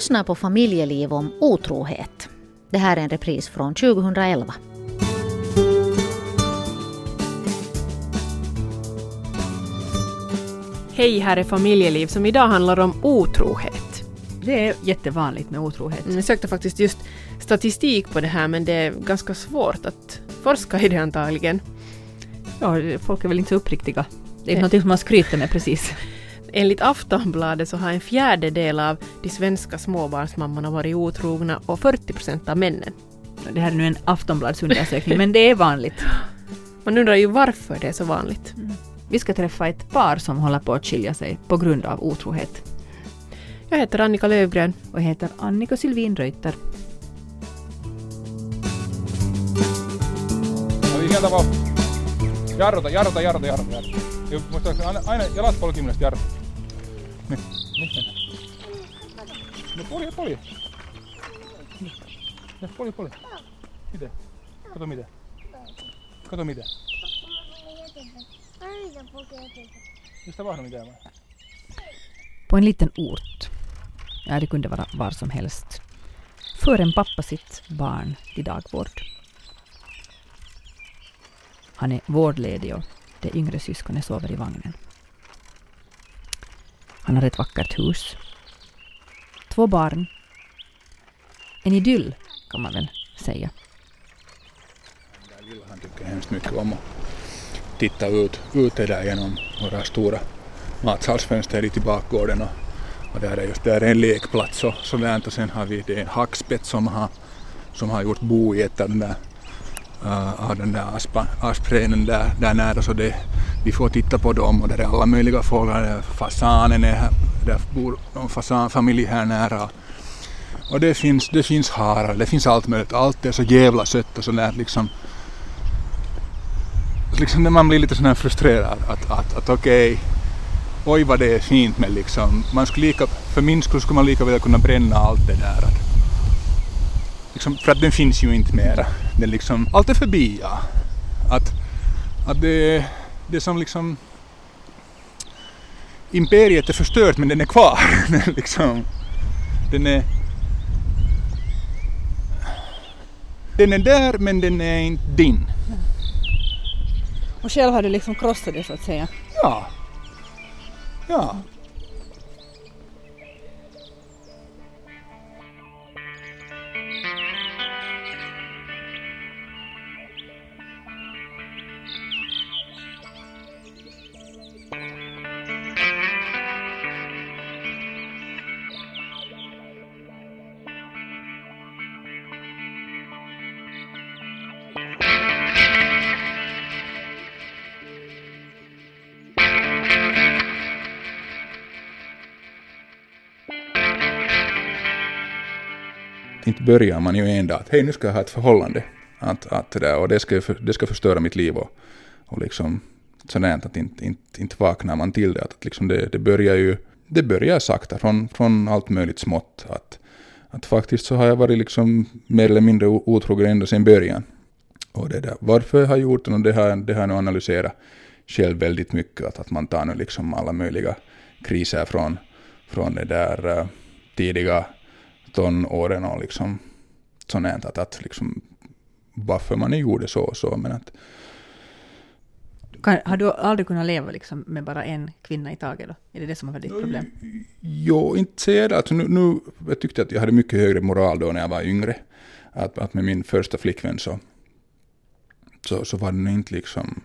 Lyssnar på Familjeliv om otrohet. Det här är en repris från 2011. Hej, här är Familjeliv som idag handlar om otrohet. Det är jättevanligt med otrohet. Jag sökte faktiskt just statistik på det här men det är ganska svårt att forska i det antagligen. Ja, folk är väl inte så uppriktiga. Det är inte något som man skryter med precis. Enligt Aftonbladet så har en fjärdedel av de svenska småbarnsmammorna varit otrogna och 40 procent av männen. Det här är nu en Aftonbladsundersökning, men det är vanligt. Man undrar ju varför det är så vanligt. Vi ska träffa ett par som håller på att skilja sig på grund av otrohet. Jag heter Annika Lövgren. Och jag heter Annika Sylvin Reuter. Eli sieltä vaan jarruta, jarruta, jarruta, jarruta. jarruta. Ja muistaakseni aina, aina jalat polkimista jarruta. Niin, niin mennään. No polje, polje. Ja, polje, polje. Miten? Kato miten. Kato miten. Just det var mitään vai? På en liten ort, ja det kunde vara var som helst, för en pappa sitt barn till dagvård. Han är vårdledig och det yngre syskonet sover i vagnen. Han har ett vackert hus, två barn, en idyll kan man väl säga. Där lilla han tycker hemskt mycket om att titta ut, ute där genom våra stora matsalsfönster i bakgården. Och, och där är just där är en lekplats. Och sådär och sen har vi det en hackspett som har, som har gjort bo i ett av den där uh, av den där aspa, asprenen där, där nära. Så det, vi får titta på dem och där är alla möjliga fåglar, fasanen är här, där bor någon fasanfamilj här nära. Och det finns, det finns harar, det finns allt möjligt, allt är så jävla sött och sådär liksom. Liksom när man blir lite sådär frustrerad att, att, att okej, okay, oj vad det är fint men liksom, man skulle lika, för min skull skulle man lika väl kunna bränna allt det där. Att, liksom, för att den finns ju inte mera. Den liksom, allt är förbi ja. Att, att det, det som liksom imperiet är förstört men den är kvar. liksom, den är den är där men den är inte din. Och själv har du liksom krossat det så att säga? Ja. Ja. Börjar man ju en dag att hej nu ska jag ha ett förhållande. Att, att det där, och det ska, det ska förstöra mitt liv och, och liksom sådär att inte, inte, inte vaknar man till det. Att liksom det, det börjar ju det börjar sakta från, från allt möjligt smått. Att, att faktiskt så har jag varit liksom mer eller mindre otrogen ända sedan början. Och det där, varför jag har gjort det, och det har, det har jag nu analyserat själv väldigt mycket. Att, att man tar nu liksom alla möjliga kriser från, från det där uh, tidiga tonåren och liksom sånt att, att liksom varför man gjorde så och så men att kan, har du aldrig kunnat leva liksom med bara en kvinna i taget då? Är det det som har varit ditt problem? Jo, inte säger det. Alltså nu, nu, jag tyckte att jag hade mycket högre moral då när jag var yngre. Att, att med min första flickvän så, så, så var det inte liksom...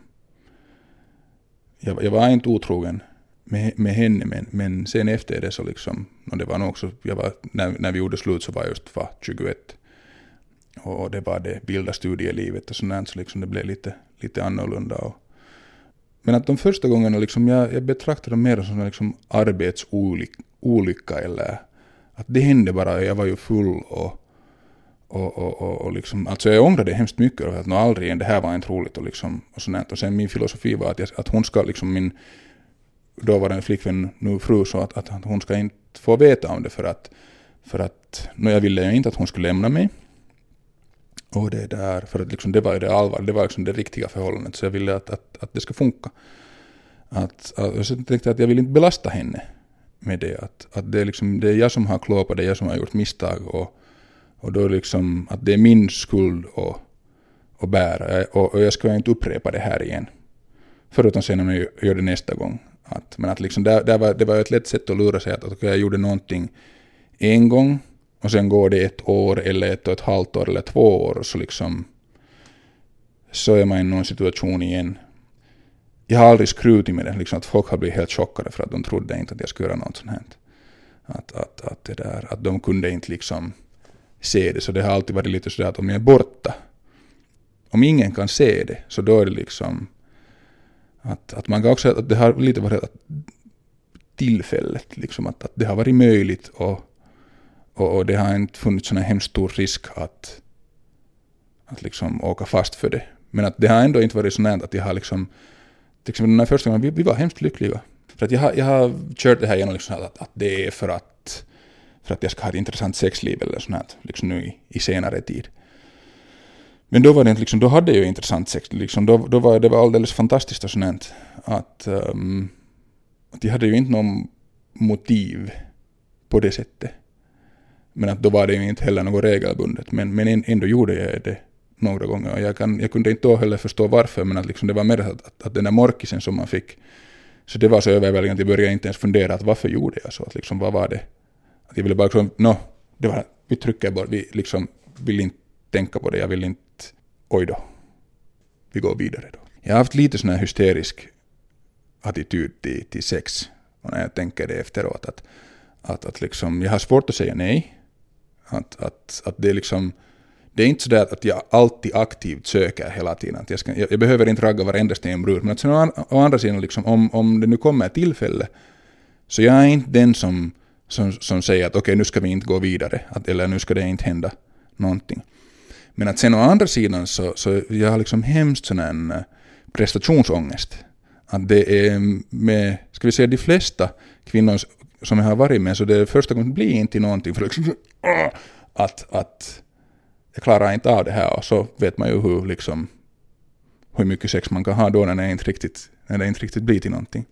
Jag, jag var inte otrogen med, med henne, men, men sen efter det så liksom, och det var nog också, jag var, när, när vi gjorde slut så var jag just var 21. Och det var det vilda studielivet och sånt så liksom det blev lite, lite annorlunda. Och, men att de första gångerna liksom, jag, jag betraktade dem mer som liksom arbetsolycka eller att det hände bara, jag var ju full och och, och, och, och liksom, alltså jag ångrade hemskt mycket över att aldrig igen, det här var inte roligt och liksom, och sånt Och sen min filosofi var att, jag, att hon ska liksom, min dåvarande flickvän, nu fru, så att, att hon ska inte få veta om det för att, för att no, jag ville ju inte att hon skulle lämna mig. Och det där, för att liksom, det var ju det allvar, det var liksom det riktiga förhållandet, så jag ville att, att, att det ska funka. Att, att, jag tänkte att jag vill inte belasta henne med det. Att, att det, är liksom, det är jag som har klåpat, det är jag som har gjort misstag och, och då liksom att det är min skuld att, att bära och, och jag ska inte upprepa det här igen. Förutom sen om jag gör det nästa gång. Att, men att liksom där, där var, det var ett lätt sätt att lura sig att, okay, jag gjorde någonting en gång och sen går det ett år eller ett och ett halvt år eller två år och så liksom så är man i någon situation igen. Jag har aldrig skrutit med det, liksom att folk har blivit helt chockade för att de trodde inte att jag skulle göra något sånt här. Att, att, att, det där, att de kunde inte liksom se det, så det har alltid varit lite sådär att om jag är borta, om ingen kan se det, så då är det liksom att, att man kan också, att det har lite varit tillfället, liksom att, att det har varit möjligt och, och, och det har inte funnits sån här hemskt stor risk att, att liksom åka fast för det. Men att det har ändå inte varit så nära att jag har liksom, till exempel den här första gången, vi, vi var hemskt lyckliga. För att jag har, jag har kört det här genom liksom att, att det är för att, för att jag ska ha ett intressant sexliv eller sånt här, liksom nu i, i senare tid. Men då var det inte liksom, då hade jag ju intressant sex, liksom, då, då var det var alldeles fantastiskt och sånt att, um, att jag hade ju inte någon motiv på det sättet. Men att då var det ju inte heller något regelbundet, men, men ändå gjorde jag det några gånger. Och jag, kan, jag kunde inte då heller förstå varför, men att liksom det var mer att, att, att den där morkisen som man fick, så det var så överväldigande att jag började inte ens fundera att varför gjorde jag så? Att liksom, vad var det? Att jag ville bara, liksom, no, det var, vi trycker bort. vi liksom vill inte tänka på det, jag vill inte, oj då, vi går vidare då. Jag har haft lite sån här hysterisk attityd till, till sex, och när jag tänker det efteråt, att, att, att liksom, jag har svårt att säga nej, att, att, att det är liksom, det är inte så där att jag alltid aktivt söker hela tiden. Att jag, ska, jag, jag behöver inte ragga varenda sten brud. Men att sen å, å andra sidan, liksom, om, om det nu kommer ett tillfälle, så jag är inte den som, som, som säger att okej, okay, nu ska vi inte gå vidare, att, eller nu ska det inte hända någonting. Men att sen å andra sidan så, så jag har liksom hemskt sån en eh, prestationsångest. Att det är med, ska vi säga de flesta kvinnor som jag har varit med, så det är första gången det blir inte någonting. För liksom, ah, att, att jag klarar inte av det här och så vet man ju hur, liksom, hur mycket sex man kan ha då när det inte riktigt, när det inte riktigt blir till någonting.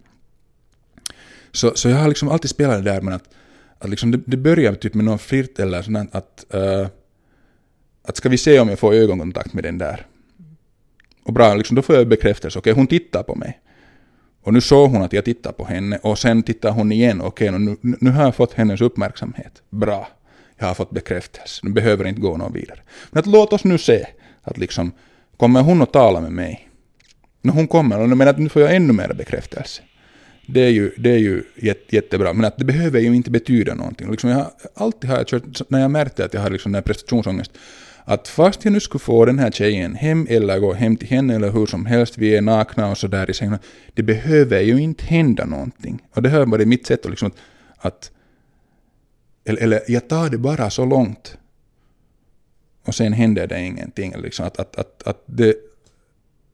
Så, så jag har liksom alltid spelat det där med att, att liksom det, det börjar typ med någon flirt eller sånt att, uh, att ska vi se om jag får ögonkontakt med den där. Och bra, liksom, då får jag bekräftelse, okej okay, hon tittar på mig. Och nu såg hon att jag tittar på henne och sen tittar hon igen, okej okay, nu, nu har jag fått hennes uppmärksamhet. Bra jag har fått bekräftelse. Nu behöver inte gå någon vidare. Men att låt oss nu se att liksom, kommer hon att tala med mig? När hon kommer, och men att nu får jag ännu mer bekräftelse. Det är ju, det är ju jätte, jättebra, men att det behöver ju inte betyda någonting. Liksom jag, alltid har jag kört, när jag märkte att jag har liksom den här prestationsångest, att fast jag nu skulle få den här tjejen hem eller gå hem till henne eller hur som helst, vi är nakna och sådär i sängen, det behöver ju inte hända någonting. Och det har varit mitt sätt att, liksom, att eller, eller jag tar det bara så långt. Och sen händer det ingenting. Liksom att, att, att, att det,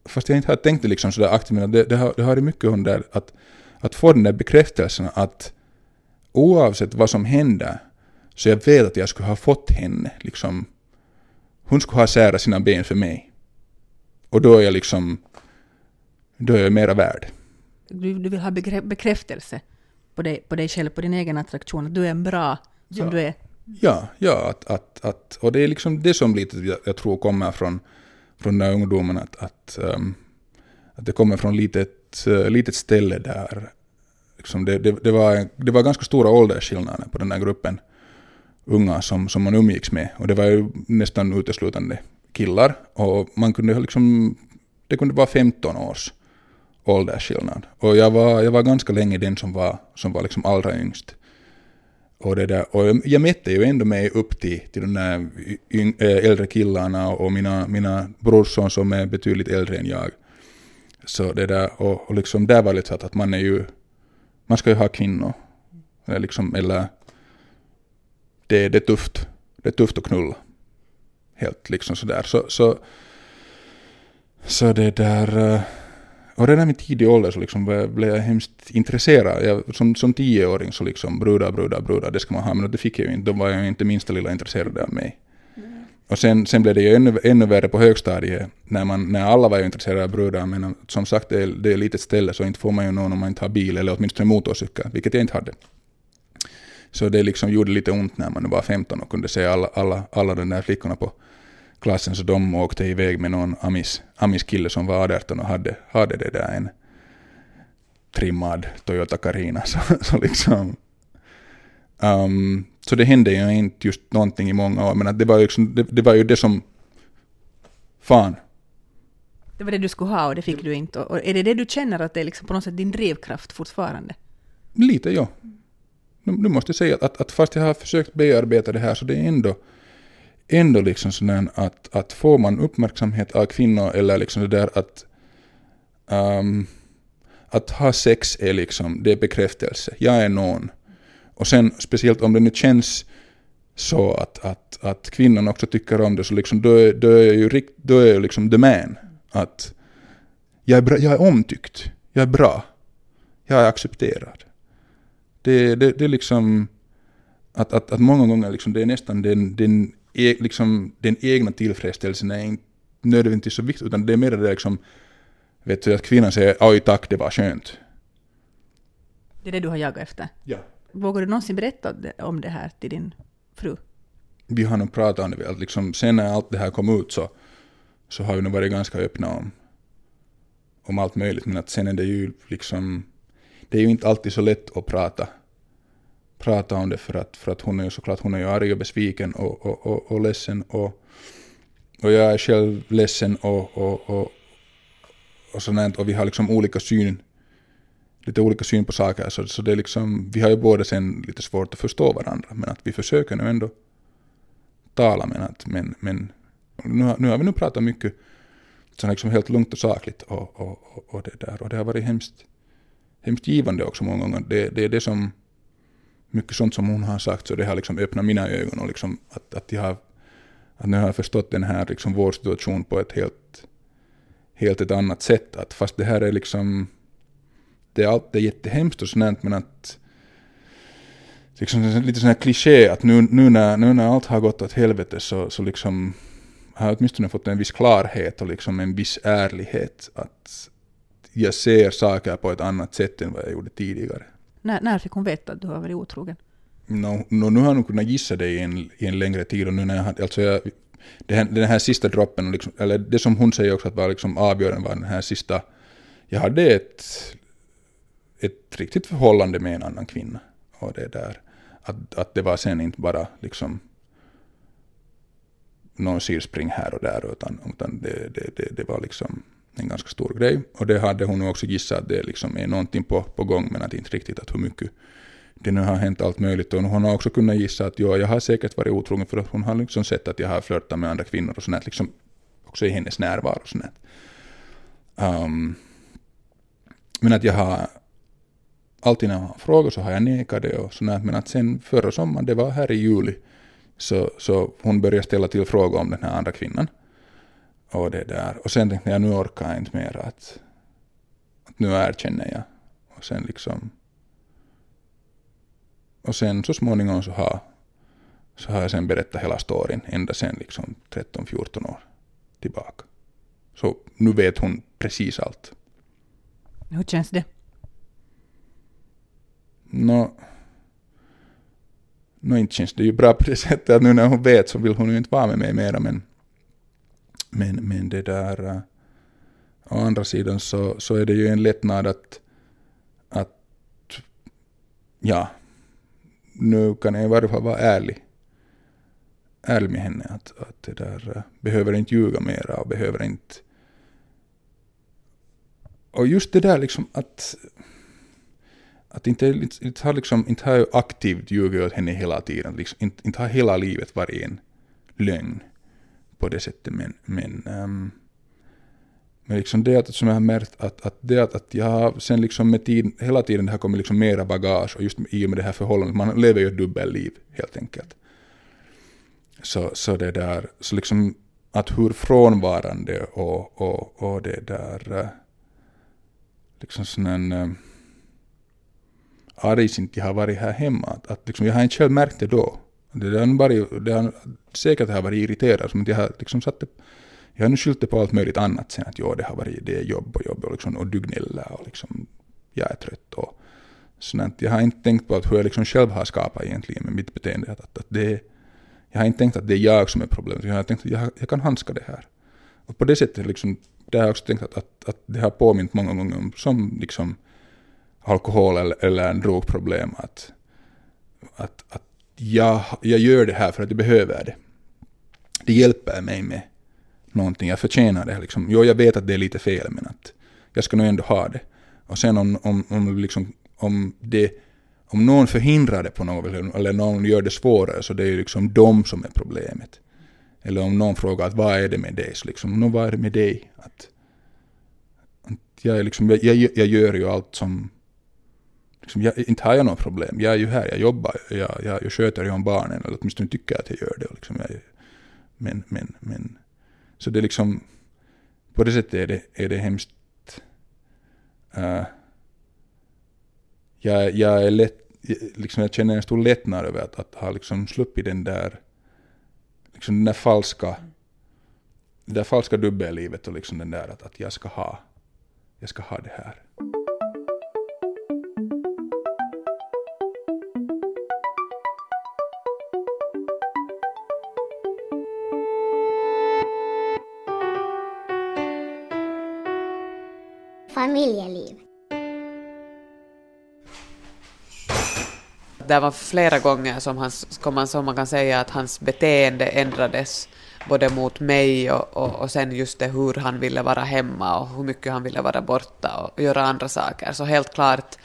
fast jag inte har tänkt det liksom sådär aktivt, men det, det, har, det har mycket under att, att få den där bekräftelsen att oavsett vad som händer så jag vet att jag skulle ha fått henne. Liksom, hon skulle ha särat sina ben för mig. Och då är jag liksom, då är jag mera värd. Du, du vill ha bekräftelse på dig, på dig själv, på din egen attraktion, att du är en bra som ja. du är. Ja, ja att, att, att, och det är liksom det som lite jag, jag tror kommer från, från den här ungdomen, att, att, um, att det kommer från litet, uh, litet ställe där liksom det, det, det, var, det var ganska stora åldersskillnader på den här gruppen unga som, som man umgicks med. Och det var ju nästan uteslutande killar. Och man kunde liksom, det kunde vara 15 års åldersskillnad. Och jag var, jag var ganska länge den som var, som var liksom allra yngst. Och, det där, och jag mätte ju ändå mig upp till, till de där eh, äldre killarna och mina, mina brorson som är betydligt äldre än jag. Så det där, och, och liksom där var det så att man är ju, man ska ju ha kvinnor. Eller, liksom, eller det, det är tufft. Det är tufft att knulla. Helt liksom sådär. Så, så, så det där, eh, och redan i tidig ålder så liksom blev jag hemskt intresserad. Jag, som, som tioåring så liksom brudar, brudar, brudar, det ska man ha. Men det fick jag ju inte. Då var jag ju inte minsta lilla intresserad av mig. Mm. Och sen, sen blev det ju ännu, ännu värre på högstadiet när, man, när alla var ju intresserade av brudar. Men som sagt, det är, det är ett litet ställe så inte får man ju någon om man inte har bil eller åtminstone motorcykel, vilket jag inte hade. Så det liksom gjorde lite ont när man var 15 och kunde se alla, alla, alla de där flickorna på klassen, så de åkte iväg med någon amis, amis kille som var 18 och hade, hade det där en trimmad Toyota Carina. Så, så liksom... Um, så det hände ju inte just någonting i många år, men att det, var liksom, det, det var ju det som... Fan, Det var det du skulle ha och det fick du inte. Och är det det du känner att det är liksom på något sätt din drivkraft fortfarande? Lite ja. Nu, nu måste jag säga att, att fast jag har försökt bearbeta det här så det är ändå, ändå liksom sådär att, att får man uppmärksamhet av kvinnor eller liksom det där att um, att ha sex är liksom, det är bekräftelse. Jag är någon. Och sen speciellt om det nu känns så att, att, att kvinnan också tycker om det så liksom då är, då är jag ju rikt, då är jag liksom the man. Att jag är, bra, jag är omtyckt. Jag är bra. Jag är accepterad. Det, det, det är liksom att, att, att många gånger liksom det är nästan den, den, e, liksom, den egna tillfredsställelsen är inte nödvändigtvis så viktig utan det är mer det liksom vet du att kvinnan säger oj tack det var skönt. Det är det du har jagat efter? Ja. Vågar du någonsin berätta om det här till din fru? Vi har nog pratat om det, att liksom sen när allt det här kom ut så, så har vi nog varit ganska öppna om, om allt möjligt men att sen är det ju liksom det är ju inte alltid så lätt att prata, prata om det för att, för att hon är ju såklart hon är ju arg och besviken och, och, och, och ledsen och, och jag är själv ledsen och, och, och, och sådant och vi har liksom olika syn lite olika syn på saker. Så, så det är liksom, vi har ju båda sen lite svårt att förstå varandra men att vi försöker nu ändå tala men att men, men nu, har, nu har vi nu pratat mycket så liksom helt lugnt och sakligt och, och, och, och det där. Och det har varit hemskt hemskt givande också många gånger. Det, det är det som, mycket sånt som hon har sagt, så det har liksom öppnat mina ögon och liksom att, att jag har, att nu har jag förstått den här liksom vår situation på ett helt, helt ett annat sätt. Att fast det här är liksom, det är allt, det är jättehemskt och sånt men att liksom lite sån här kliché att nu, nu, när, nu när allt har gått åt helvete så, så liksom har jag åtminstone fått en viss klarhet och liksom en viss ärlighet att jag ser saker på ett annat sätt än vad jag gjorde tidigare. När, när fick hon veta att du har varit otrogen? No, no, nu har nog kunnat gissa det i en, i en längre tid och nu när jag alltså jag, här, den här sista droppen, liksom, eller det som hon säger också att var liksom avgörande var den här sista, jag hade ett, ett riktigt förhållande med en annan kvinna. Och det där, att, att det var sen inte bara liksom någon sirspring här och där, utan, utan det, det, det, det var liksom en ganska stor grej. Och det hade hon också gissat att det liksom är någonting på, på gång, men att inte riktigt att hur mycket det nu har hänt allt möjligt. Och hon har också kunnat gissa att ja, jag har säkert varit otrogen för att hon har liksom sett att jag har flörtat med andra kvinnor och sånt liksom också i hennes närvaro. Och sånt. Um, men att jag har alltid när hon har så har jag nekat det och sånt. Men att sen förra sommaren, det var här i juli, så, så hon började ställa till frågor om den här andra kvinnan. Och det där. Och sen tänkte jag, nu orkar jag inte mer att, att nu erkänner jag. Och sen liksom... Och sen så småningom så har, så har jag sen berättat hela storyn, ända sen liksom 13-14 år tillbaka. Så nu vet hon precis allt. Hur känns det? Nå, no, inte känns det ju bra på det sättet att nu när hon vet så vill hon ju inte vara med mig mera men men, men det där, äh, å andra sidan så, så är det ju en lättnad att, att ja, nu kan jag i varje fall vara ärlig, ärlig med henne. Att, att det där, äh, behöver inte ljuga mera och behöver inte... Och just det där liksom att att inte, inte, har liksom, inte har jag aktivt ljugit åt henne hela tiden. Liksom, inte, inte har hela livet varit en lögn på det sättet. Men, men, um, ähm, men liksom det att, som jag har märkt att, att det att, att jag har sen liksom med tiden, hela tiden det har kommit liksom mera bagage och just i och med det här förhållandet, man lever ju ett dubbelliv helt enkelt. Så, så det där, så liksom att hur frånvarande och, och, och det där, äh, liksom sån en äh, uh, argsint jag har varit här hemma. Att, att liksom, jag har inte själv märkt det då. Det har, varit, det har säkert har varit irriterad, men jag har liksom satt det, jag har nu skyllt det på allt möjligt annat sen att jo, det har varit det är jobb och jobb och, liksom, och du gnäller och liksom, jag är trött och sånt. Jag har inte tänkt på att hur jag liksom själv har skapat egentligen med mitt beteende. Att, att, att det, jag har inte tänkt att det är jag som är problemet, jag har tänkt att jag, jag kan handska det här. Och på det sättet liksom, det har jag också tänkt att, att, att det har påmint många gånger om som liksom alkohol eller, eller en drogproblem. Att, att, att jag, jag gör det här för att jag behöver det. Det hjälper mig med någonting, jag förtjänar det. Liksom. Jo, jag vet att det är lite fel, men att jag ska nog ändå ha det. Och sen om, om, om, liksom, om, det, om någon förhindrar det på något vis, eller någon gör det svårare, så det är liksom de som är problemet. Eller om någon frågar att vad är det med dig, så liksom, vad är det med dig? Att, att jag, är liksom, jag, jag, jag gör ju allt som liksom, jag, inte har jag något problem. Jag är ju här, jag jobbar, jag, jag, jag sköter ju om barnen, eller åtminstone tycker jag att jag gör det. Liksom, jag, men, men, men, så det är liksom, på det sättet är det, är det hemskt Uh, jag, jag, är lätt, liksom jag känner en stor lättnad över att, att ha liksom sluppit den där, liksom den där falska, det där falska dubbellivet och liksom den där att, att jag ska ha, jag ska ha det här. Familjeliv. Det var flera gånger som, hans, som man kan säga att hans beteende ändrades både mot mig och, och, och sen just det hur han ville vara hemma och hur mycket han ville vara borta och göra andra saker. Så helt klart,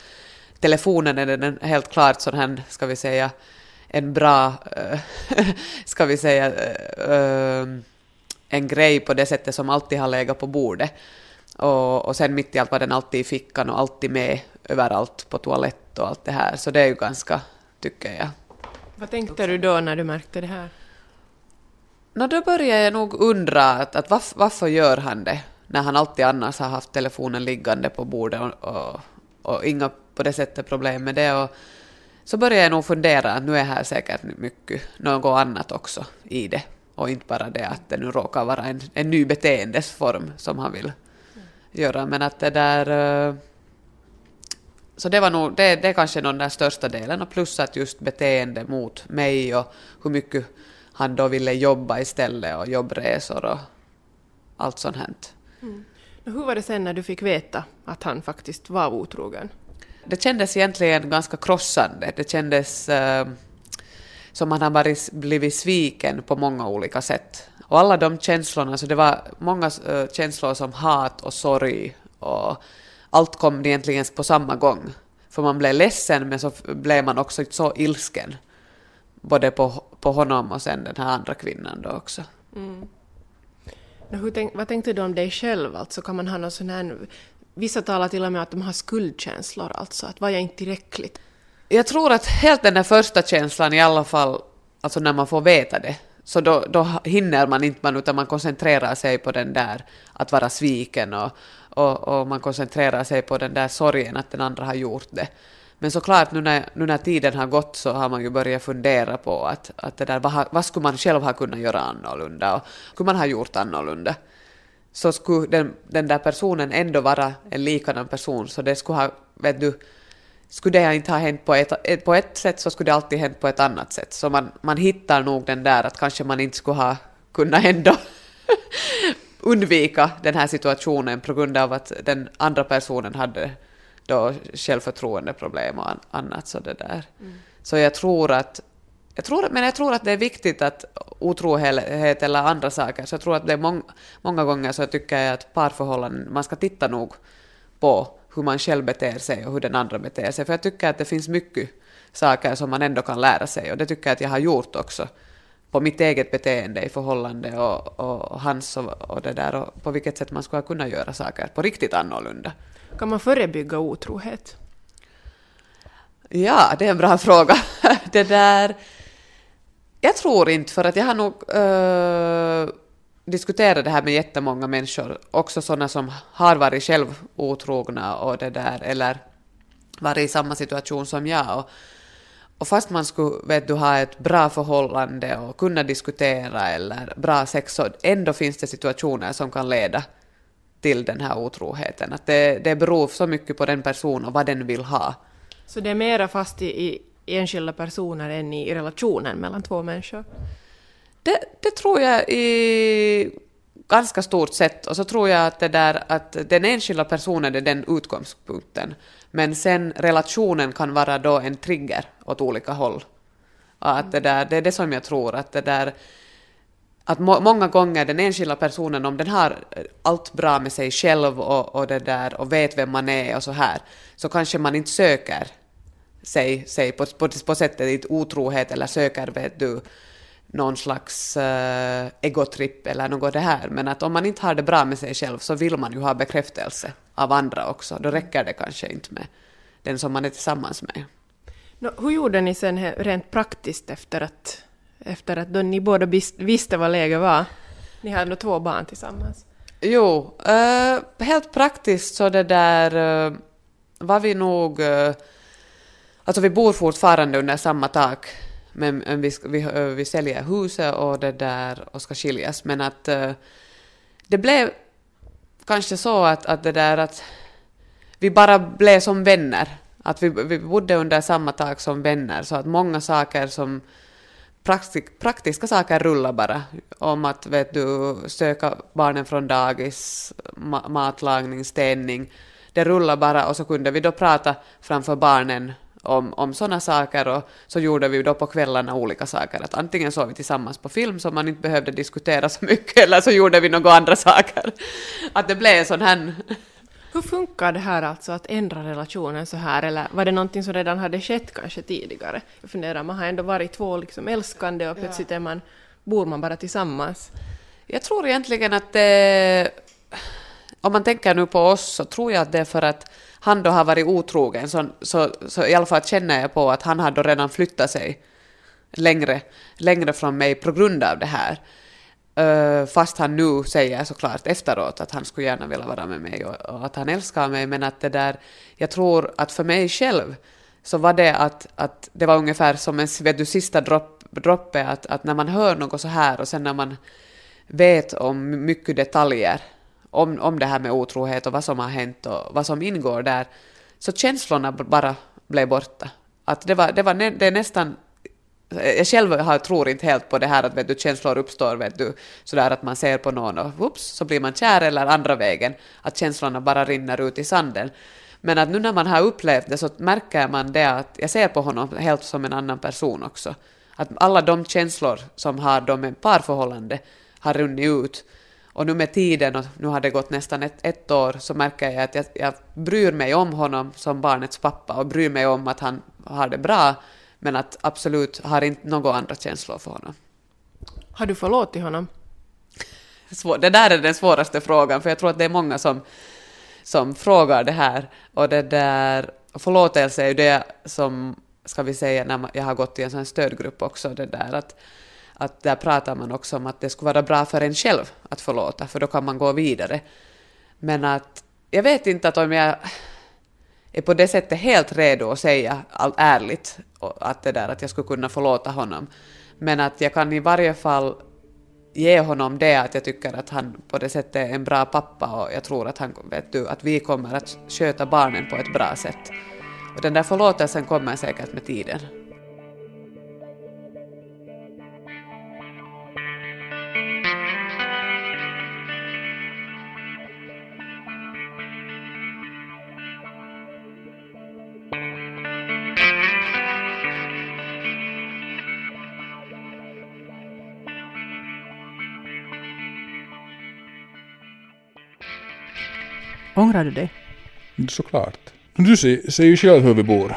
telefonen är den helt klart sån här, ska vi säga, en bra, äh, ska vi säga, äh, en grej på det sättet som alltid har legat på bordet. Och, och sen mitt i allt var den alltid i fickan och alltid med överallt på toalett och allt det här. Så det är ju ganska, tycker jag. Vad tänkte du då när du märkte det här? No, då började jag nog undra att, att varför, varför gör han det när han alltid annars har haft telefonen liggande på bordet och, och, och inga på det sättet problem med det. Och så började jag nog fundera att nu är här säkert mycket något annat också i det och inte bara det att det nu råkar vara en, en ny beteendesform som han vill göra, men att det där... Eh, så det var nog, det, det är kanske den där största delen, och plus att just beteende mot mig och hur mycket han då ville jobba istället och jobbresor och allt sånt här. Mm. Hur var det sen när du fick veta att han faktiskt var otrogen? Det kändes egentligen ganska krossande. Det kändes uh, som att han varit, blivit sviken på många olika sätt. Och alla de känslorna, så det var många uh, känslor som hat och sorg och allt kom egentligen på samma gång. För man blev ledsen men så blev man också så ilsken. Både på, på honom och sen den här andra kvinnan då också. Mm. Tänk, vad tänkte du om dig själv? Alltså kan man ha någon sån här, vissa talar till och med att de har skuldkänslor, alltså att var jag inte tillräckligt? Jag tror att helt den där första känslan i alla fall, alltså när man får veta det, så då, då hinner man inte man, utan man koncentrerar sig på den där att vara sviken och, och, och, man koncentrerar sig på den där sorgen att den andra har gjort det. Men såklart nu när, nu när tiden har gått så har man ju börjat fundera på att, att det där, vad, vad skulle man själv ha kunnat göra annorlunda och skulle man ha gjort annorlunda? Så skulle den, den där personen ändå vara en likadan person så det skulle ha, vet du, skulle det inte ha hänt på ett, på ett sätt så skulle det alltid hänt på ett annat sätt. Så man, man hittar nog den där att kanske man inte skulle ha kunnat ändå undvika den här situationen på grund av att den andra personen hade då självförtroendeproblem och annat. Så, det där. Mm. så jag tror att jag tror, men jag tror att det är viktigt att otrohet eller andra saker, så jag tror att det är mång, många gånger så tycker jag att parförhållanden, man ska titta nog på hur man själv beter sig och hur den andra beter sig. För jag tycker att det finns mycket saker som man ändå kan lära sig och det tycker jag att jag har gjort också på mitt eget beteende i förhållande och, och hans och, och, det där och på vilket sätt man skulle kunna göra saker på riktigt annorlunda. Kan man förebygga otrohet? Ja, det är en bra fråga. det där... Jag tror inte, för att jag har nog... Uh, diskutera det här med jättemånga människor, också sådana som har varit själv otrogna och det där, eller varit i samma situation som jag. Och, och fast man skulle vet du, ha ett bra förhållande och kunna diskutera eller bra sex, så ändå finns det situationer som kan leda till den här otroheten. Att det, det beror så mycket på den personen och vad den vill ha Så det är mera fast i, i enskilda personer än i relationen mellan två människor? Det, det tror jag i ganska stort sett. Och så tror jag att, det där, att den enskilda personen är den utgångspunkten. Men sen relationen kan vara då en trigger åt olika håll. Och att det, där, det är det som jag tror att det där att må, många gånger den enskilda personen, om den har allt bra med sig själv och, och, det där, och vet vem man är och så här, så kanske man inte söker sig, sig på, på, på sättet i otrohet eller söker, vet du, någon slags uh, egotripp eller något det här. Men att om man inte har det bra med sig själv så vill man ju ha bekräftelse av andra också. Då räcker det kanske inte med den som man är tillsammans med. No, hur gjorde ni sen rent praktiskt efter att, efter att då ni båda visste vad läget var? Ni hade nog två barn tillsammans. Jo, uh, helt praktiskt så det där uh, var vi nog... Uh, alltså vi bor fortfarande under samma tak men vi, vi, eh, vi säljer huset och det där och ska skiljas. Men att uh, det blev kanske så att, att det där att vi bara blev som vänner. Att vi, vi bodde under samma tak som vänner så att många saker som praktik, praktiska saker rullar bara. Om att vet du, söka barnen från dagis, ma matlagning, städning. Det rullar bara och så kunde vi då prata framför barnen om, om sådana saker och så gjorde vi då på kvällarna olika saker. Att antingen såg vi tillsammans på film så man inte behövde diskutera så mycket eller så gjorde vi några andra saker. Att det blev en sån här... Hur funkar det här alltså att ändra relationen så här eller var det någonting som redan hade skett kanske tidigare? Jag funderar, man har ändå varit två liksom älskande och plötsligt är man, bor man bara tillsammans. Jag tror egentligen att det... Om man tänker nu på oss så tror jag att det är för att han då har varit otrogen, så, så, så i alla fall känner jag på att han har då redan flyttat sig längre, längre från mig på grund av det här. Uh, fast han nu säger såklart efteråt att han skulle gärna vilja vara med mig och, och, att han älskar mig, men att det där, jag tror att för mig själv så var det att, att det var ungefär som en vet du, sista dropp, droppe, att, att när man hör något så här och sen när man vet om mycket detaljer om, om det här med otrohet och vad som har hänt och vad som ingår där, så känslorna bara blev borta. Att det, var, det, var, det är nästan jag själv har, tror inte helt på det här att vet du, känslor uppstår vet du, sådär att man ser på någon och whoops, så blir man kär eller andra vägen, att känslorna bara rinner ut i sanden. Men att nu när man har upplevt det så märker man det att jag ser på honom helt som en annan person också. Att alla de känslor som har de med parförhållande har runnit ut och nu med tiden, och nu har det gått nästan ett, ett år, så märker jag att jag, jag bryr mig om honom som barnets pappa och bryr mig om att han har det bra, men att absolut har inte några andra känslor för honom. Har du förlåtit honom? Det där är den svåraste frågan, för jag tror att det är många som, som frågar det här. Och det där, förlåtelse är ju det som, ska vi säga, när jag har gått i en sån stödgrupp också, det där att att där pratar man också om att det skulle vara bra för en själv att förlåta, för då kan man gå vidare. Men att jag vet inte att om jag är på det sättet helt redo att säga allt ärligt att, det där, att jag skulle kunna förlåta honom. Men att jag kan i varje fall ge honom det att jag tycker att han på det sättet är en bra pappa och jag tror att, han, vet du, att vi kommer att sköta barnen på ett bra sätt. Och den där förlåtelsen kommer säkert med tiden. Ångrar du dig? Mm, såklart. Du ser, ser ju själv hur vi bor.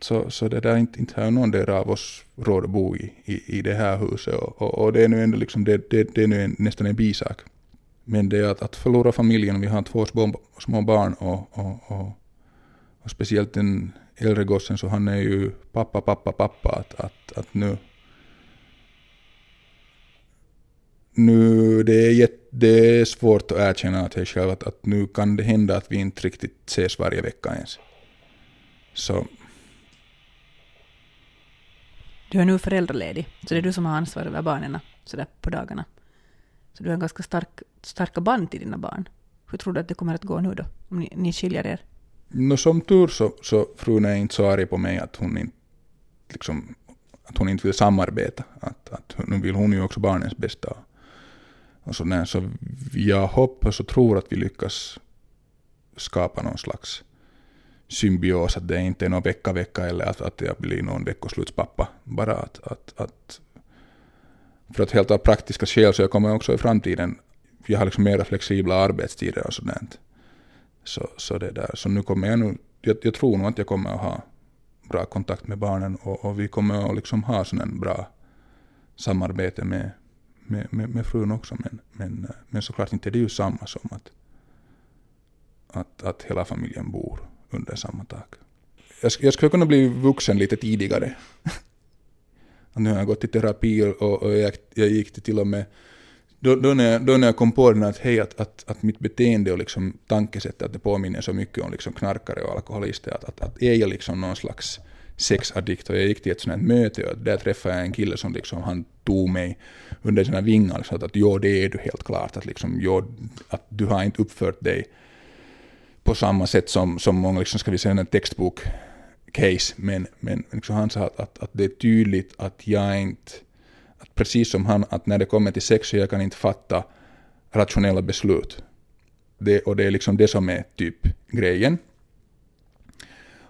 Så, så det där inte, inte har någon del av oss råd att bo i, i, i det här huset. Och, och, och, det är nu ändå liksom, det, det, det är nu en, nästan en bisak. Men det är att, att förlora familjen, vi har två små, små barn och, och, och, och speciellt den äldre gossen så han är ju pappa, pappa, pappa. Att, att, att nu nu det är, jätt, det är svårt att erkänna till själv att, att nu kan det hända att vi inte riktigt ses varje vecka ens. Så. Du är nu föräldraledig, så det är du som har ansvar över barnen sådär på dagarna. Så du har ganska stark, starka band till dina barn. Hur tror du att det kommer att gå nu då, om ni, ni skiljer er? no, som tur så, så frun är inte så arg på mig att hon inte, liksom, att hon inte vill samarbeta. Att, att nu vill hon ju också barnens bästa. Och så, så jag hoppas och tror att vi lyckas skapa någon slags symbios, att det inte är någon vecka vecka eller att, att jag blir någon veckoslutspappa. Bara att, att, att för att helt av praktiska skäl så jag kommer också i framtiden, jag har liksom mera flexibla arbetstider och sådant. Så, så, det där. så nu kommer jag nu, jag, jag tror nog att jag kommer att ha bra kontakt med barnen och, och vi kommer att liksom ha sån bra samarbete med, med, med, med frun också. Men, men, eh, men såklart inte det är ju samma som att, att, att hela familjen bor under samma tak. Jag, jag skulle kunna bli vuxen lite tidigare. nu har jag gått i terapi och, och jag, jag gick till och med då, då, när jag, då när jag kom på den att, hej, att, att, att mitt beteende och liksom tankesätt att det påminner så mycket om liksom knarkare och alkoholister, att, att, att är jag liksom någon slags sexaddikt och jag gick till ett sånt här möte och där träffade jag en kille som liksom, han tog mig under sina vingar och sa att jo, det är du helt klart, att, liksom, jo, att du har inte uppfört dig på samma sätt som, som många, liksom, ska vi säga, en textbok case, men, men liksom han sa att, att, att det är tydligt att jag inte att precis som han, att när det kommer till sex så jag kan inte fatta rationella beslut. Det, och det är liksom det som är typ grejen.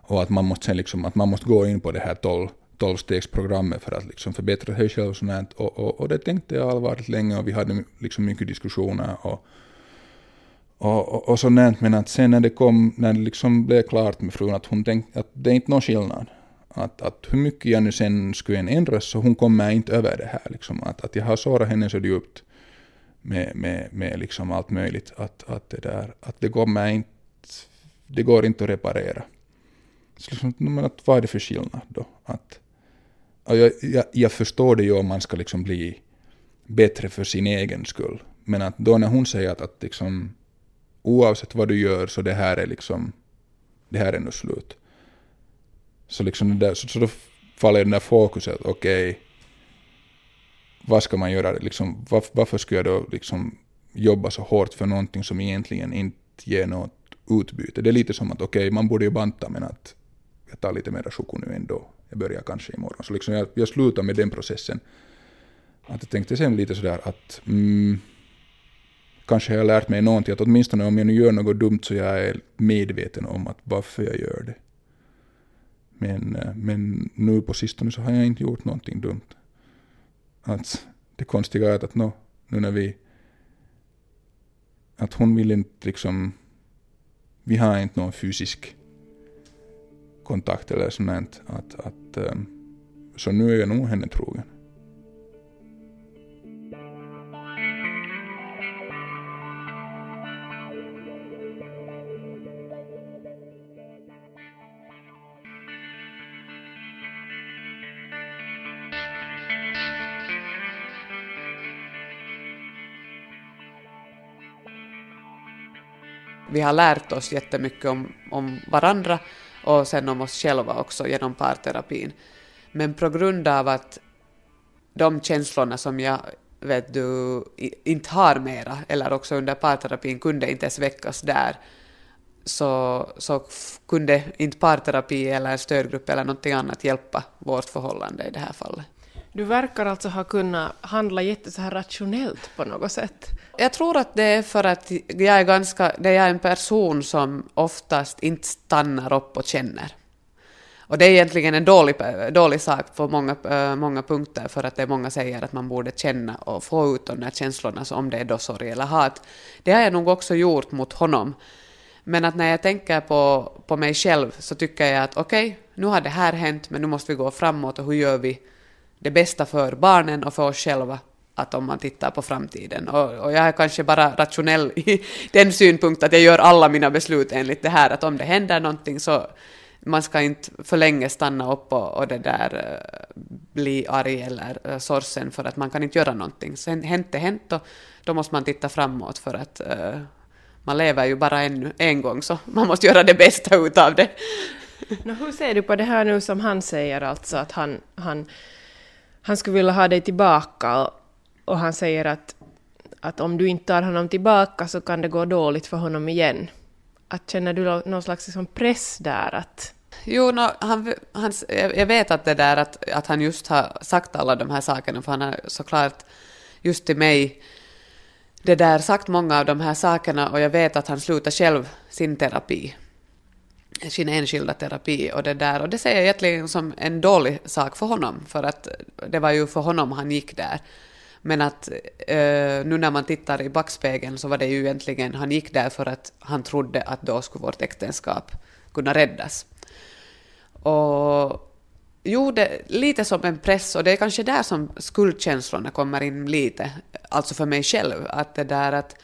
Och att man måste, sen liksom, att man måste gå in på det här 12, 12-stegsprogrammet för att liksom förbättra sig själv och sånt. Och, och, och det tänkte jag allvarligt länge och vi hade liksom mycket diskussioner och, och, och, och sånt. Men att sen när det kom, när det liksom blev klart med frun att hon tänkte att det är inte någon skillnad. Att, att hur mycket jag nu sen skulle än ändras så hon kommer inte över det här. Liksom. Att, att jag har sårat henne så djupt med, med, med liksom allt möjligt att, att, det där, att det, går inte, det går inte att reparera. Så liksom, men att, vad är det för skillnad då? Att, jag, jag, jag förstår det ju om man ska liksom bli bättre för sin egen skull. Men att då när hon säger att, att liksom, oavsett vad du gör så det här är liksom, det här är nu slut. Så, liksom där, så, så då faller den där fokuset, okej, okay, vad ska man göra? Liksom, var, varför ska jag då liksom jobba så hårt för någonting som egentligen inte ger något utbyte? Det är lite som att okej, okay, man borde ju banta men att jag tar lite mera choko nu ändå. Jag börjar kanske imorgon. Så liksom jag, jag slutar med den processen. Att jag tänkte sen lite sådär att mm, kanske har jag lärt mig någonting, att åtminstone om jag nu gör något dumt så jag är medveten om att varför jag gör det. Men, eh, men nu på sistone så har jag inte gjort någonting dumt. Att det konstiga är att no, nu när vi... Att hon vill inte liksom... Vi har inte någon fysisk kontakt eller sånt. Att, att, ehm, så nu är jag nog henne trogen. vi har lärt oss jättemycket om, om varandra och sen om oss själva också genom parterapin. Men på grund av att de känslorna som jag vet du inte har mera, eller också under parterapin kunde inte ens väckas där, så, så kunde inte parterapi eller en stödgrupp eller någonting annat hjälpa vårt förhållande i det här fallet. Du verkar alltså ha kunnat handla jätte så här rationellt på något sätt. Jag tror att det är för att jag är, ganska, det är en person som oftast inte stannar upp och känner. Och det är egentligen en dålig, dålig sak på många, eh, många punkter, för att det är många säger att man borde känna och få ut de där känslorna, så om det är då sorg eller hat. Det har jag nog också gjort mot honom. Men att när jag tänker på, på mig själv så tycker jag att okej, okay, nu har det här hänt, men nu måste vi gå framåt och hur gör vi det bästa för barnen och för oss själva att om man tittar på framtiden. Och, och, jag är kanske bara rationell i den synpunkt att jag gör alla mina beslut enligt det här, att om det händer någonting så man ska inte för länge stanna upp och, och det där eh, bli arg eller eh, sorgsen för att man kan inte göra någonting. Sen hänt det hänt och då måste man titta framåt för att uh, man lever ju bara en, en gång så man måste göra det bästa utav det. no, hur ser du på det här nu som han säger alltså att han, han han skulle vilja ha dig tillbaka och han säger att, att om du inte tar honom tillbaka så kan det gå dåligt för honom igen. att känner du någon slags liksom press där att Jo, no, han, han, jag vet att det där att, att han just har sagt alla de här sakerna, för han har såklart just till mig det där sagt många av de här sakerna och jag vet att han slutar själv sin terapi, sin enskilda terapi och det där och det ser jag egentligen som en dålig sak för honom för att det var ju för honom han gick där. Men att eh, nu när man tittar i backspegeln så var det ju egentligen, han gick där för att han trodde att då skulle vårt äktenskap kunna räddas. Och jo, det, lite som en press och det är kanske där som skuldkänslorna kommer in lite, alltså för mig själv, att det där att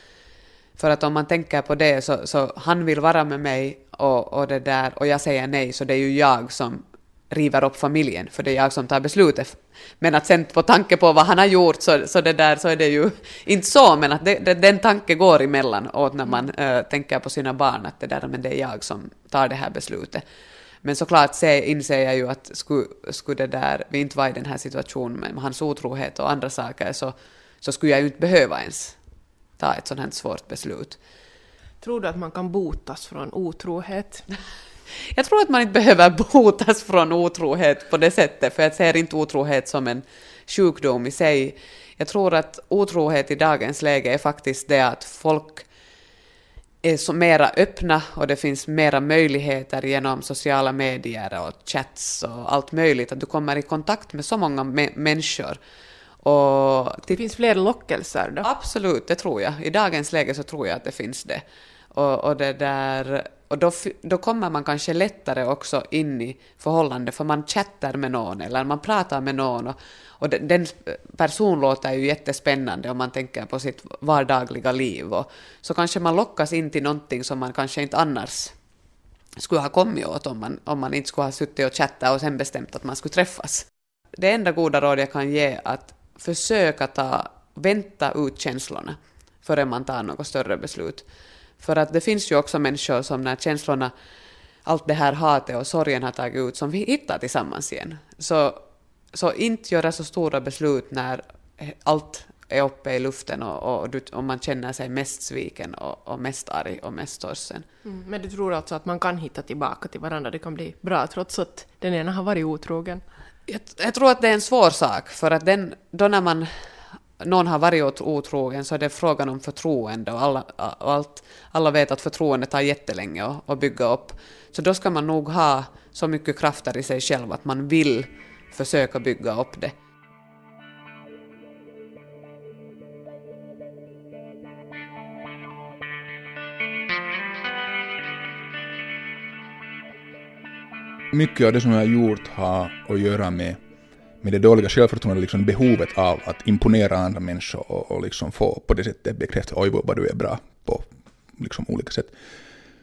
för att om man tänker på det så, så han vill vara med mig och, och det där och jag säger nej så det är ju jag som river upp familjen för det är jag som tar beslutet. Men att sen på tanke på vad han har gjort så, så det där så är det ju inte så men att det, det, den tanken går emellan och när man äh, tänker på sina barn att det där men det är jag som tar det här beslutet. Men såklart se, inser jag ju att skulle, skulle det där, vi inte vara i den här situationen med hans otrohet och andra saker så, så skulle jag ju inte behöva ens ta ett sådant här svårt beslut. tror du att man kan botas från otrohet? Jag tror att man inte behöver botas från otrohet på det sättet, för jag ser inte otrohet som en sjukdom i sig. Jag tror att otrohet i dagens läge är faktiskt det att folk är så mera öppna och det finns mera möjligheter genom sociala medier och chats och allt möjligt, att du kommer i kontakt med så många mä- människor. Och Det finns fler lockelser då? Absolut, det tror jag. I dagens läge så tror jag att det finns det. Och, och, det där, och då, då kommer man kanske lättare också in i förhållande, för man chattar med någon eller man pratar med någon. Och, och den, den person låter ju jättespännande om man tänker på sitt vardagliga liv. Och, så kanske man lockas in till någonting som man kanske inte annars skulle ha kommit åt om man, om man inte skulle ha suttit och chattat och sen bestämt att man skulle träffas. Det enda goda råd jag kan ge är att försöka ta, vänta ut känslorna före man tar något större beslut. För att det finns ju också människor som när känslorna, allt det här hatet och sorgen har tagit ut, som vi hittar tillsammans igen. Så, så inte göra så stora beslut när allt är uppe i luften och, och, och man känner sig mest sviken och, och mest arg och mest sorgsen. Mm. Men du tror alltså att man kan hitta tillbaka till varandra, det kan bli bra trots att den ena har varit otrogen? Jag, jag tror att det är en svår sak, för att den, då när man, någon har varit otrogen så är det frågan om förtroende och, alla, allt, alla vet att förtroende tar jättelänge att, att bygga upp. Så då ska man nog ha så mycket krafter i sig själv att man vill försöka bygga upp det. mycket av det som jag har gjort har att göra med, med det dåliga självförtroendet, liksom behovet av att imponera andra människor och, och liksom få på det sättet bekräftat, oj vad du är bra på liksom olika sätt.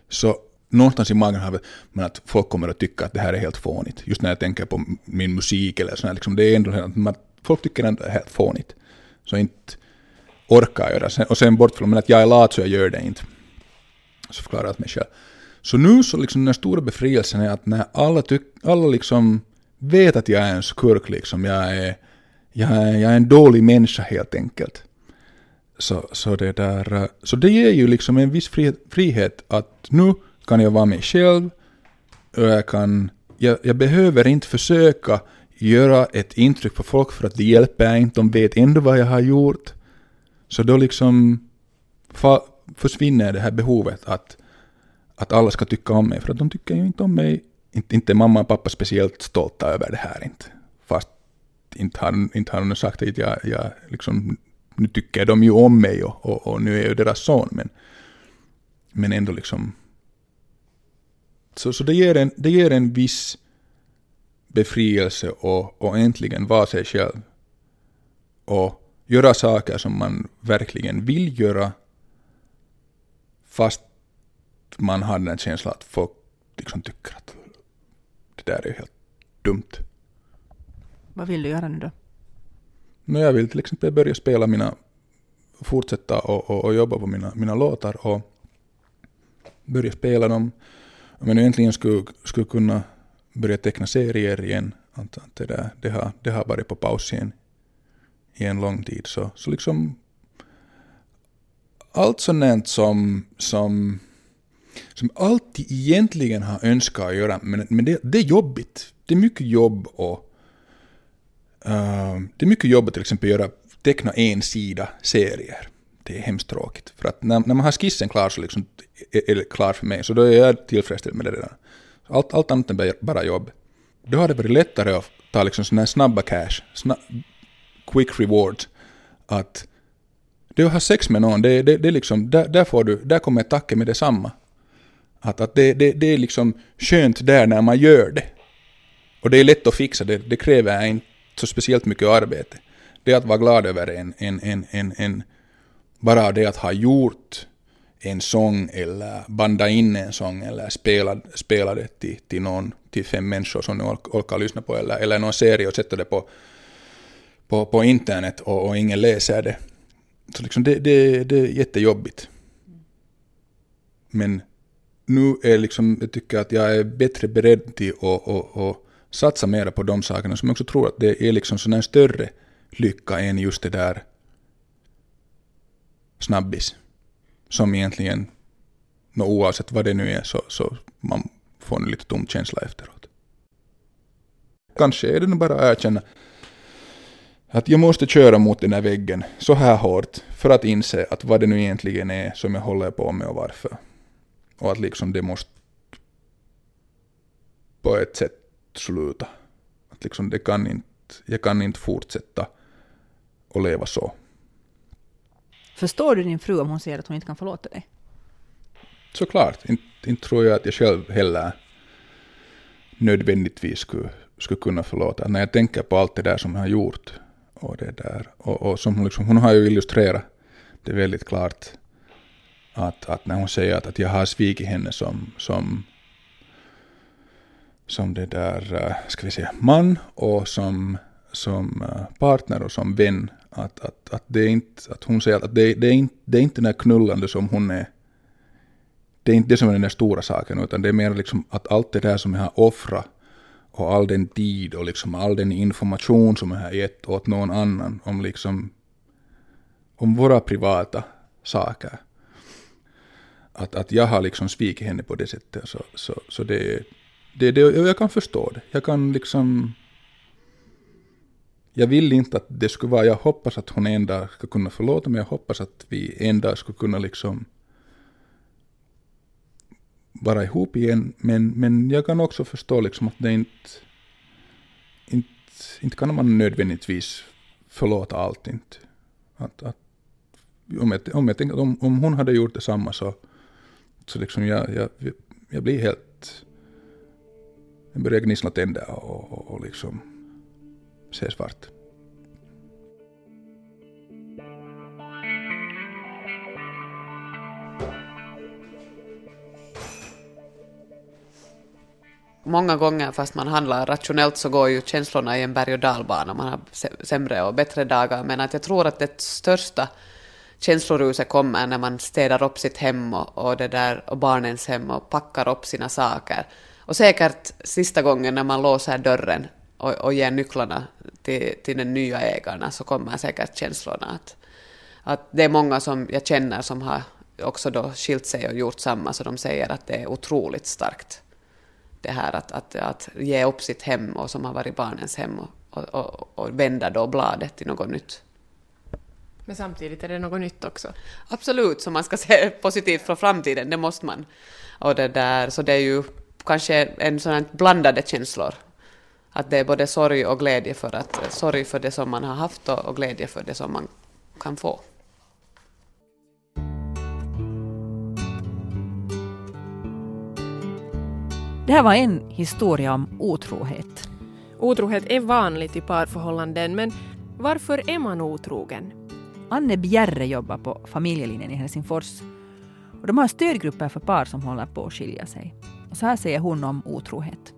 Så någonstans i magen har man men att folk kommer att tycka att det här är helt fånigt. Just när jag tänker på min musik eller sådär, liksom, det är ändå så att man, folk tycker att det är helt fånigt. Så inte orkar jag göra. det. och sen bort från men att jag är lat så jag gör det inte. Så förklarar jag åt mig själv. Så nu så liksom den stora befrielsen är att när alla, tyck, alla liksom vet att jag är en skurk, liksom, jag, är, jag, är, jag är en dålig människa helt enkelt. Så, så, det där, eh, så det ger ju liksom en viss frihet, frihet att nu kan jag vara mig själv och jag, kan, jag, jag behöver inte försöka göra ett intryck på folk för att det hjälper inte, de vet ändå vad jag har gjort. Så då liksom fa, försvinner det här behovet att att alla ska tycka om mig, för att de tycker ju inte om mig. Inte, inte mamma och pappa speciellt stolta över det här inte. Fast inte har, inte har de sagt att jag, jag liksom, nu tycker de ju om mig och, och, och nu är jag ju deras son, men, men ändå liksom. Så, så det, ger en, det ger en viss befrielse och, och äntligen vara sig själv. Och göra saker som man verkligen vill göra, fast man har den känslan att folk liksom tycker att det där är helt dumt. Vad vill du göra nu då? Men jag vill till exempel börja spela mina, fortsätta och, och, och jobba på mina, mina låtar och börja spela dem. Om jag nu äntligen skulle, skulle kunna börja teckna serier igen, att, att det, där, det, har, det har varit på paus igen i en lång tid. Så, så liksom allt sånt som, som som alltid egentligen har önskat att göra, men, men det, det är jobbigt. Det är mycket jobb och uh, det är mycket jobb att till exempel göra, teckna en sida serier. Det är hemskt tråkigt. För att när, när man har skissen klar så liksom, är, är det klar för mig, så då är jag tillfredsställd med det redan. Allt, allt annat än bara jobb. Då har det varit lättare att ta liksom sådana här snabba cash, snabb, quick rewards, att du har sex med någon, det, det, det liksom, där, där, får du, där kommer tacket med detsamma. Att, att det, det, det är liksom skönt där när man gör det. Och det är lätt att fixa, det, det kräver inte så speciellt mycket arbete. Det är att vara glad över en, en, en, en, en bara det att ha gjort en sång eller banda in en sång eller spela, spela det till, till någon, till fem människor som ni orkar lyssna på eller, eller någon serie och sätta det på, på, på internet och, och ingen läser det. Så liksom det, det, det är jättejobbigt. Men nu är liksom, jag tycker att jag är bättre beredd till att, att, att satsa mer på de sakerna som jag också tror att det är liksom sån här större lycka än just det där snabbis. Som egentligen, no, oavsett vad det nu är, så, så man får en lite tom känsla efteråt. Kanske är det nog bara att erkänna att jag måste köra mot den här väggen så här hårt för att inse att vad det nu egentligen är som jag håller på med och varför. Och att liksom det måste på ett sätt sluta. Att liksom det kan inte, jag kan inte fortsätta att leva så. Förstår du din fru om hon säger att hon inte kan förlåta dig? Såklart. Inte, inte tror jag att jag själv heller nödvändigtvis skulle, skulle kunna förlåta. När jag tänker på allt det där som jag har gjort och det där, och, och som hon, liksom, hon har ju illustrerat det väldigt klart att, att när hon säger att, att jag har svikit henne som, som, som det där, eh, ska vi säga, man och som, som eh, partner och som vän, att, att, att, det är inte, att hon säger att det, det, är inte, det är inte den där knullande som hon är, det är inte det som är den där stora saken, utan det är mer liksom att allt det där som jag har offrat och all den tid och liksom all den information som jag har gett åt någon annan om liksom om våra privata saker. Att, att jag har liksom svikit henne på det sättet. Så, så, så det, det, det, jag kan förstå det. Jag kan liksom jag vill inte att det skulle vara, jag hoppas att hon en dag ska kunna förlåta mig, jag hoppas att vi en dag skulle kunna liksom vara ihop igen, men, men jag kan också förstå liksom att det inte, inte, inte kan man nödvändigtvis förlåta allt inte. Att, att, om, jag, om jag tänker om, om hon hade gjort detsamma så, så liksom jag, jag, jag blir helt, jag börjar gnissla tänder och, och, och liksom se svart. Många gånger fast man handlar rationellt så går ju känslorna i en berg och dalbana. Man har sämre och bättre dagar. Men att jag tror att det största känsloruset kommer när man städar upp sitt hem och, och, det där, och barnens hem och packar upp sina saker. Och säkert sista gången när man låser dörren och, och ger nycklarna till, till den nya ägarna så kommer säkert känslorna att, att det är många som jag känner som har också då skilt sig och gjort samma, så de säger att det är otroligt starkt det här att, att, att ge upp sitt hem och som har varit barnens hem och, och, och, och vända då bladet till något nytt. Men samtidigt är det något nytt också. Absolut, så man ska se positivt från framtiden, det måste man. Och det där, så det är ju kanske en sån här blandade känslor att det är både sorg och glädje för att sorg för det som man har haft och, och glädje för det som man kan få. Det här var en historia om otrohet. Otrohet är vanligt i parförhållanden, men varför är man otrogen? Anne Bjerre jobbar på familjelinjen i Helsingfors. Och de har stödgrupper för par som håller på att skilja sig. Och så här säger hon om otrohet.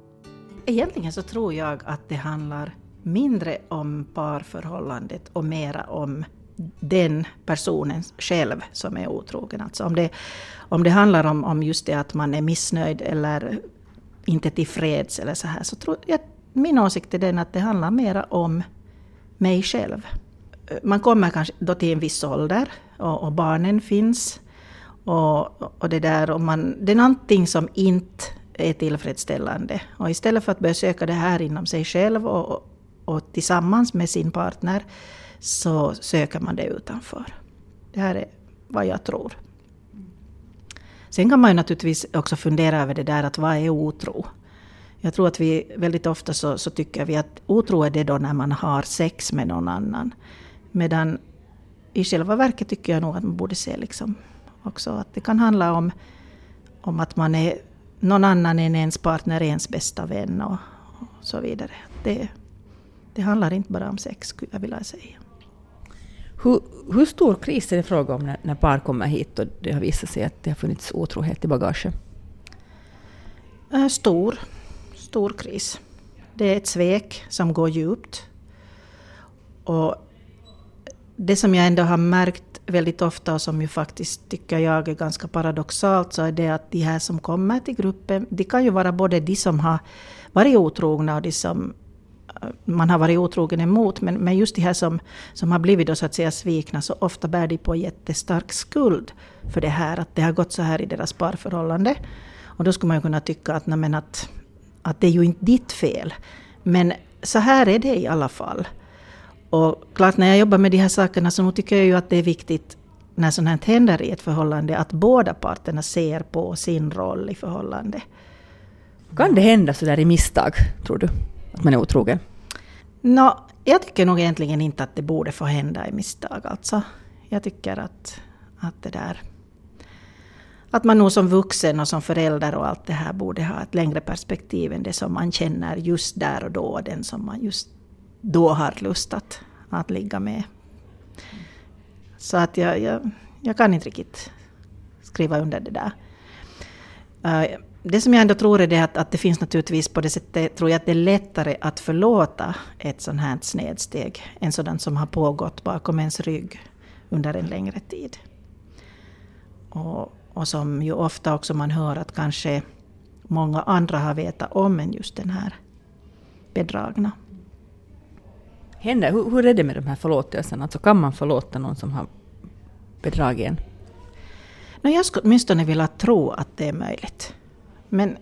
Egentligen så tror jag att det handlar mindre om parförhållandet och mera om den personen själv som är otrogen. Alltså om, det, om det handlar om, om just det att man är missnöjd eller inte tillfreds eller så här, så tror jag, min åsikt är den att det handlar mera om mig själv. Man kommer kanske då till en viss ålder och, och barnen finns Och, och det där, och man, det är någonting som inte är tillfredsställande. Och istället för att börja söka det här inom sig själv och, och tillsammans med sin partner så söker man det utanför. Det här är vad jag tror. Sen kan man ju naturligtvis också fundera över det där att vad är otro? Jag tror att vi väldigt ofta så, så tycker vi att otro är det då när man har sex med någon annan. Medan i själva verket tycker jag nog att man borde se liksom också att det kan handla om, om att man är någon annan än ens partner, ens bästa vän och, och så vidare. Det, det handlar inte bara om sex, skulle jag vilja säga. Hur, hur stor kris är det fråga om när, när par kommer hit och det har visat sig att det har funnits otrohet i bagaget? Äh, stor, stor kris. Det är ett svek som går djupt. Och det som jag ändå har märkt väldigt ofta och som ju faktiskt tycker jag är ganska paradoxalt så är det att de här som kommer till gruppen, de kan ju vara både de som har varit otrogna och de som eh, man har varit otrogen emot, men, men just de här som, som har blivit då så att säga svikna, så ofta bär de på jättestark skuld för det här, att det har gått så här i deras parförhållande. Och då skulle man ju kunna tycka att, nej, att, att det är ju inte ditt fel. Men så här är det i alla fall. Och klart när jag jobbar med de här sakerna så tycker jag ju att det är viktigt när sånt här händer i ett förhållande att båda parterna ser på sin roll i förhållande. Kan det hända så där i misstag, tror du? Att man är otrogen? No, jag tycker nog egentligen inte att det borde få hända i misstag. Alltså. Jag tycker att, att det där... Att man nog som vuxen och som förälder och allt det här borde ha ett längre perspektiv än det som man känner just där och då, den som man just då har lust att, att ligga med. Så att jag, jag, jag kan inte riktigt skriva under det där. Eh, det som jag ändå tror är det att, att det finns naturligtvis på det sättet, tror jag att det är lättare att förlåta ett sånt här snedsteg än sådant som har pågått bakom ens rygg under en längre tid. Och, och som ju ofta också man hör att kanske många andra har vetat om än just den här bedragna händer? Hur, hur är det med de här förlåtelserna? Alltså kan man förlåta någon som har bedragit en? No, jag skulle åtminstone vilja tro att det är möjligt. Men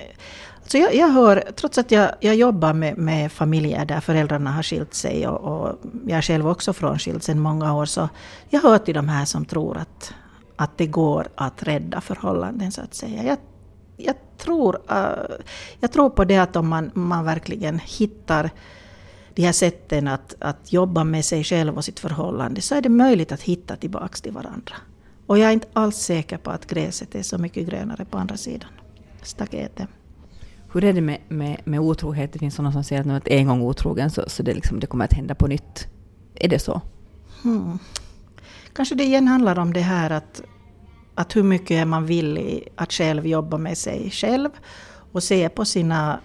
alltså jag, jag hör, trots att jag, jag jobbar med, med familjer där föräldrarna har skilt sig och, och jag är själv också frånskild sedan många år, så jag hör till de här som tror att, att det går att rädda förhållanden så att säga. Jag, jag, tror, uh, jag tror på det att om man, man verkligen hittar de här sätten att, att jobba med sig själv och sitt förhållande så är det möjligt att hitta tillbaka till varandra. Och jag är inte alls säker på att gräset är så mycket grönare på andra sidan staketet. Hur är det med, med, med otrohet? Det finns sådana som säger att en gång otrogen så, så det, liksom, det kommer att hända på nytt. Är det så? Hmm. Kanske det igen handlar om det här att, att hur mycket är man villig att själv jobba med sig själv och se på sina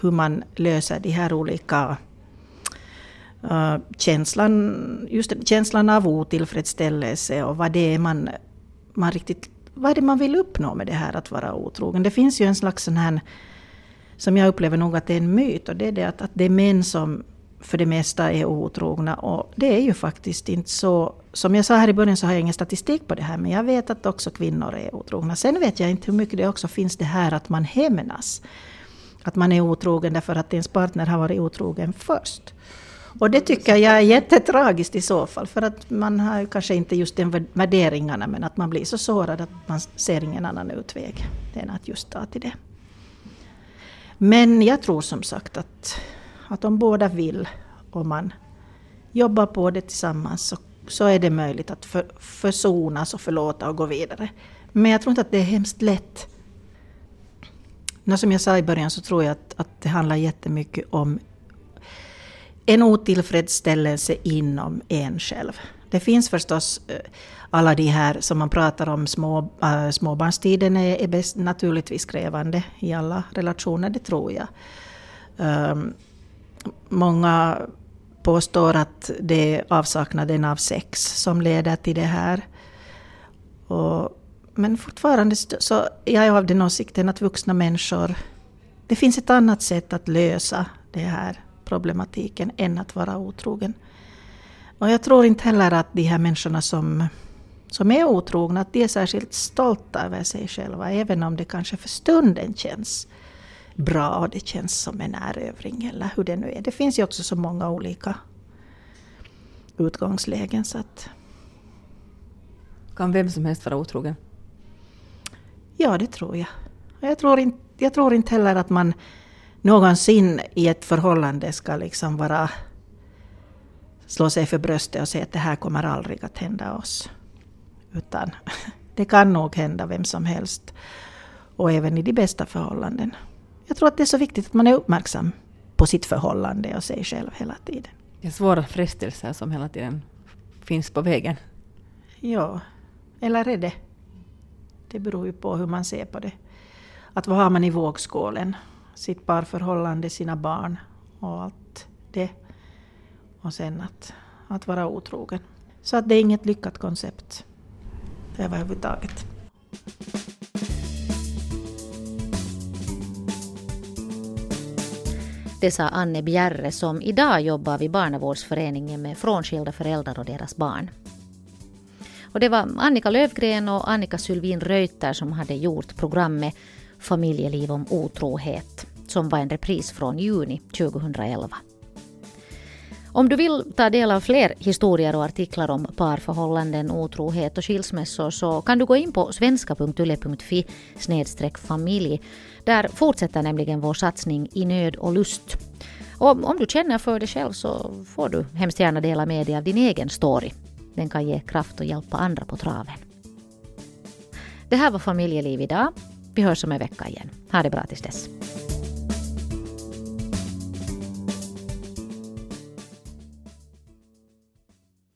hur man löser de här olika uh, känslan, just känslan av otillfredsställelse och vad det är man, man riktigt vad är det man vill uppnå med det här att vara otrogen? Det finns ju en slags sån här, som jag upplever nog att det är en myt, och det är det att, att det är män som för det mesta är otrogna. Och det är ju faktiskt inte så. Som jag sa här i början så har jag ingen statistik på det här, men jag vet att också kvinnor är otrogna. Sen vet jag inte hur mycket det också finns det här att man hämnas. Att man är otrogen därför att ens partner har varit otrogen först. Och det tycker jag är jättetragiskt i så fall, för att man har kanske inte just den värderingarna, men att man blir så sårad att man ser ingen annan utväg än att just ta till det. Men jag tror som sagt att, att om båda vill och man jobbar på det tillsammans så, så är det möjligt att för, försonas och förlåta och gå vidare. Men jag tror inte att det är hemskt lätt. Som jag sa i början så tror jag att, att det handlar jättemycket om en otillfredsställelse inom en själv. Det finns förstås eh, alla de här som man pratar om, små, äh, småbarnstiden är, är bäst, naturligtvis krävande i alla relationer, det tror jag. Um, många påstår att det är avsaknaden av sex som leder till det här. Och, men fortfarande så jag är av den åsikten att vuxna människor, det finns ett annat sätt att lösa det här problematiken än att vara otrogen. Och jag tror inte heller att de här människorna som, som är otrogna, att de är särskilt stolta över sig själva, även om det kanske för stunden känns bra och det känns som en erövring eller hur det nu är. Det finns ju också så många olika utgångslägen så att Kan vem som helst vara otrogen? ja, det tror jag. Jag tror, inte, jag tror inte heller att man någonsin i ett förhållande ska liksom vara slå sig för bröstet och säga att det här kommer aldrig att hända oss. Utan det kan nog hända vem som helst. Och även i de bästa förhållanden. Jag tror att det är så viktigt att man är uppmärksam på sitt förhållande och sig själv hela tiden. Det är svåra frestelser som hela tiden finns på vägen. Ja, eller är det? Det beror ju på hur man ser på det. Att vad har man i vågskålen? Sitt parförhållande, sina barn och allt det. Och sen att, att vara otrogen. Så att det är inget lyckat koncept överhuvudtaget. Det sa Anne Bjerre som idag jobbar vid barnavårdsföreningen med frånskilda föräldrar och deras barn. Och det var Annika Lövgren och Annika Sylvin Reuter som hade gjort programmet Familjeliv om otrohet som var en repris från juni 2011. Om du vill ta del av fler historier och artiklar om parförhållanden, otrohet och skilsmässor så kan du gå in på svenska.yle.fi familj. Där fortsätter nämligen vår satsning i nöd och lust. Och om du känner för det själv så får du hemskt gärna dela med dig av din egen story. Den kan ge kraft och hjälpa andra på traven. Det här var Familjeliv idag. Vi hörs om en vecka igen. Ha det bra tills dess.